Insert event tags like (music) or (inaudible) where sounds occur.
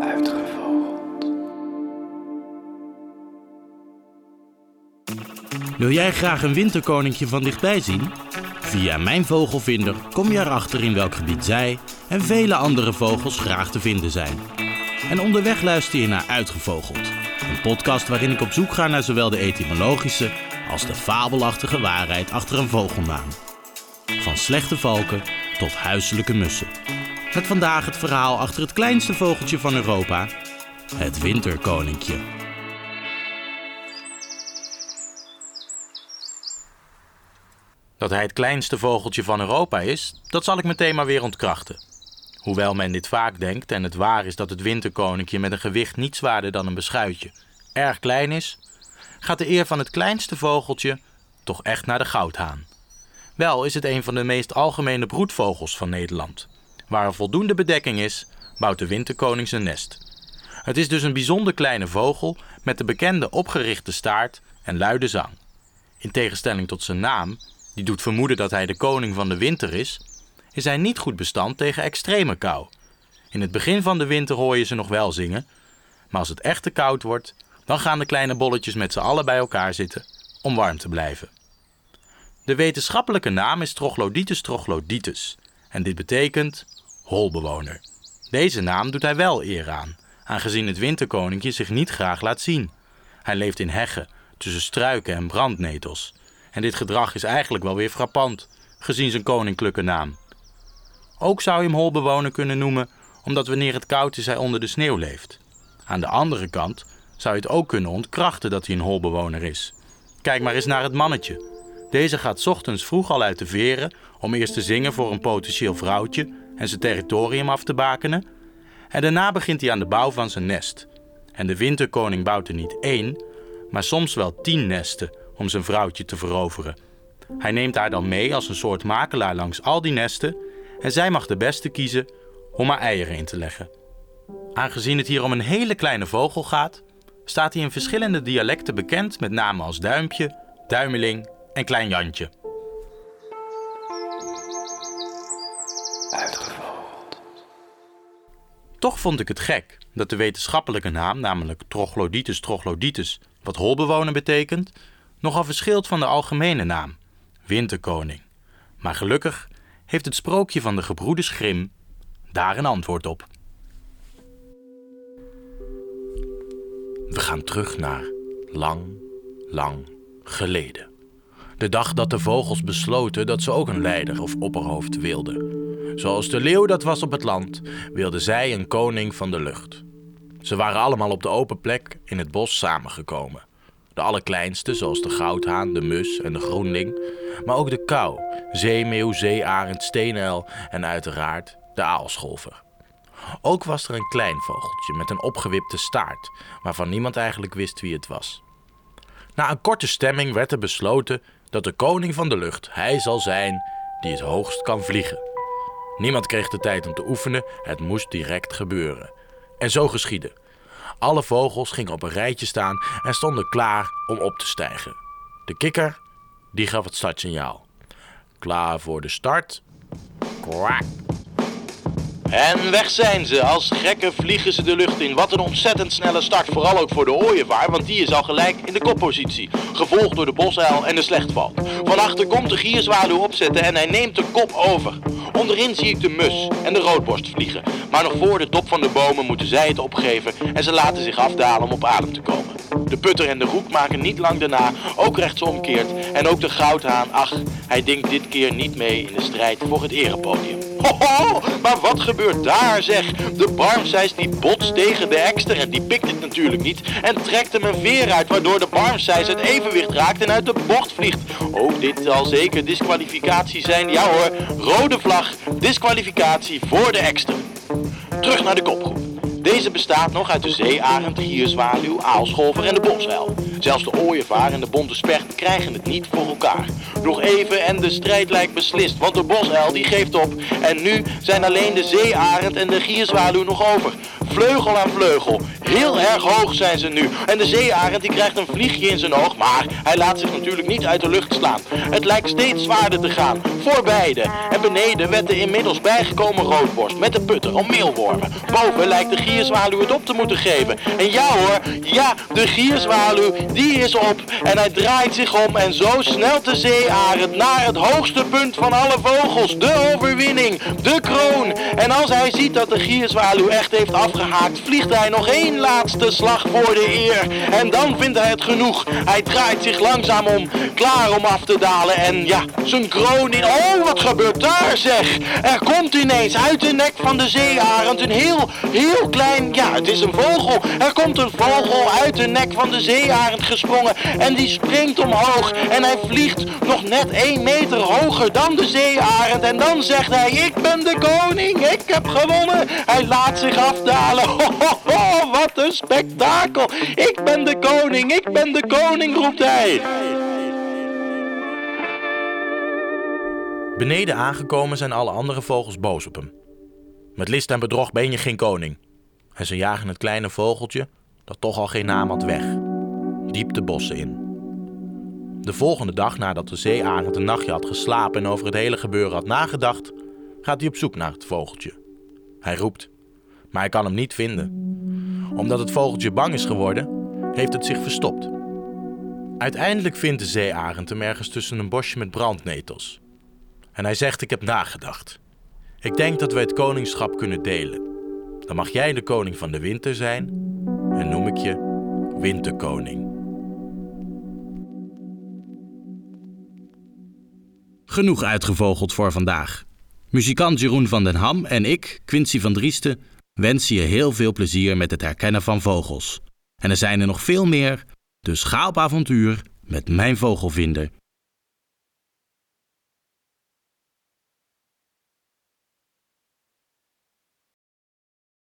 Uitgevogeld. Wil jij graag een winterkoninkje van dichtbij zien? Via mijn vogelvinder kom je erachter in welk gebied zij en vele andere vogels graag te vinden zijn. En onderweg luister je naar Uitgevogeld, een podcast waarin ik op zoek ga naar zowel de etymologische als de fabelachtige waarheid achter een vogelnaam. Van slechte valken tot huiselijke mussen. Met vandaag het verhaal achter het kleinste vogeltje van Europa, het winterkoninkje. Dat hij het kleinste vogeltje van Europa is, dat zal ik meteen maar weer ontkrachten. Hoewel men dit vaak denkt en het waar is dat het winterkoninkje met een gewicht niet zwaarder dan een beschuitje erg klein is, gaat de eer van het kleinste vogeltje toch echt naar de goudhaan. Wel is het een van de meest algemene broedvogels van Nederland. Waar er voldoende bedekking is, bouwt de winterkoning zijn nest. Het is dus een bijzonder kleine vogel met de bekende opgerichte staart en luide zang. In tegenstelling tot zijn naam, die doet vermoeden dat hij de koning van de winter is, is hij niet goed bestand tegen extreme kou. In het begin van de winter hoor je ze nog wel zingen, maar als het echt te koud wordt, dan gaan de kleine bolletjes met z'n allen bij elkaar zitten om warm te blijven. De wetenschappelijke naam is Troglodytes troglodytes en dit betekent holbewoner. Deze naam doet hij wel eer aan, aangezien het winterkoninkje zich niet graag laat zien. Hij leeft in heggen, tussen struiken en brandnetels. En dit gedrag is eigenlijk wel weer frappant, gezien zijn koninklijke naam. Ook zou je hem holbewoner kunnen noemen, omdat wanneer het koud is hij onder de sneeuw leeft. Aan de andere kant zou je het ook kunnen ontkrachten dat hij een holbewoner is. Kijk maar eens naar het mannetje. Deze gaat ochtends vroeg al uit de veren om eerst te zingen voor een potentieel vrouwtje en zijn territorium af te bakenen. En daarna begint hij aan de bouw van zijn nest. En de winterkoning bouwt er niet één, maar soms wel tien nesten om zijn vrouwtje te veroveren. Hij neemt haar dan mee als een soort makelaar langs al die nesten en zij mag de beste kiezen om haar eieren in te leggen. Aangezien het hier om een hele kleine vogel gaat, staat hij in verschillende dialecten bekend met namen als duimpje, duimeling en klein Jantje. Toch vond ik het gek dat de wetenschappelijke naam, namelijk Troglodytes troglodytes, wat holbewoner betekent, nogal verschilt van de algemene naam, winterkoning. Maar gelukkig heeft het sprookje van de gebroeders Grimm daar een antwoord op. We gaan terug naar lang, lang geleden. De dag dat de vogels besloten dat ze ook een leider of opperhoofd wilden. Zoals de leeuw dat was op het land, wilden zij een koning van de lucht. Ze waren allemaal op de open plek in het bos samengekomen. De allerkleinste, zoals de goudhaan, de mus en de groenling, maar ook de kou, zeemeeuw, zeearend, steenuil en uiteraard de aalscholver. Ook was er een klein vogeltje met een opgewipte staart, waarvan niemand eigenlijk wist wie het was. Na een korte stemming werd er besloten dat de koning van de lucht hij zal zijn die het hoogst kan vliegen. Niemand kreeg de tijd om te oefenen, het moest direct gebeuren. En zo geschiedde. Alle vogels gingen op een rijtje staan en stonden klaar om op te stijgen. De kikker, die gaf het startsignaal. Klaar voor de start. Kwak. En weg zijn ze. Als gekken vliegen ze de lucht in. Wat een ontzettend snelle start. Vooral ook voor de ooievaar, want die is al gelijk in de koppositie. Gevolgd door de bosuil en de slechtvalk. Van achter komt de gierzwaluw opzetten en hij neemt de kop over. Onderin zie ik de mus en de roodborst vliegen. Maar nog voor de top van de bomen moeten zij het opgeven en ze laten zich afdalen om op adem te komen. De putter en de roek maken niet lang daarna ook rechtsomkeert. En ook de goudhaan, ach, hij dinkt dit keer niet mee in de strijd voor het erepodium. Maar wat gebeurt daar zeg? De barmseis die botst tegen de ekster en die pikt het natuurlijk niet. En trekt hem een veer uit waardoor de barmseis het evenwicht raakt en uit de bocht vliegt. Ook dit zal zeker disqualificatie zijn. Ja hoor, rode vlag, disqualificatie voor de ekster. Terug naar de kopgroep. Deze bestaat nog uit de zeearend, gierzwaluw, aalscholver en de bosuil. Zelfs de ooievaar en de bonte spert krijgen het niet voor elkaar. Nog even en de strijd lijkt beslist, want de bosuil die geeft op. En nu zijn alleen de zeearend en de gierzwaluw nog over. Vleugel aan vleugel, Heel erg hoog zijn ze nu. En de zeearend die krijgt een vliegje in zijn oog, maar hij laat zich natuurlijk niet uit de lucht slaan. Het lijkt steeds zwaarder te gaan, voor beide. En beneden werd de inmiddels bijgekomen roodborst met de putter om meelwormen. Boven lijkt de gierzwaluw het op te moeten geven. En ja hoor, ja, de gierzwaluw, die is op. En hij draait zich om en zo snelt de zeearend naar het hoogste punt van alle vogels. De overwinning, de kroon. En als hij ziet dat de gierzwaluw echt heeft afgehaakt, vliegt hij nog één laatste slag voor de eer. En dan vindt hij het genoeg. Hij draait zich langzaam om, klaar om af te dalen. En ja, zijn kroon in... Oh, wat gebeurt daar zeg? Er komt ineens uit de nek van de zeearend een heel, heel klein... Ja, het is een vogel. Er komt een vogel uit de nek van de zeearend gesprongen. En die springt omhoog. En hij vliegt nog net één meter hoger dan de zeearend. En dan zegt hij, ik ben de koning. Ik heb gewonnen. Hij laat zich afdalen. (laughs) Ho, ho, ho, wat een spektakel. Ik ben de koning. Ik ben de koning, roept hij. Beneden aangekomen zijn alle andere vogels boos op hem. Met list en bedrog ben je geen koning. En ze jagen het kleine vogeltje, dat toch al geen naam had, weg. Diep de bossen in. De volgende dag, nadat de zeearend een nachtje had geslapen en over het hele gebeuren had nagedacht, gaat hij op zoek naar het vogeltje. Hij roept, maar hij kan hem niet vinden. Omdat het vogeltje bang is geworden, heeft het zich verstopt. Uiteindelijk vindt de zeearend hem ergens tussen een bosje met brandnetels. En hij zegt: Ik heb nagedacht. Ik denk dat we het koningschap kunnen delen. Dan mag jij de koning van de winter zijn en noem ik je Winterkoning. Genoeg uitgevogeld voor vandaag. Muzikant Jeroen van den Ham en ik, Quincy van Driesten, wensen je heel veel plezier met het herkennen van vogels. En er zijn er nog veel meer, dus ga op avontuur met mijn vogelvinder.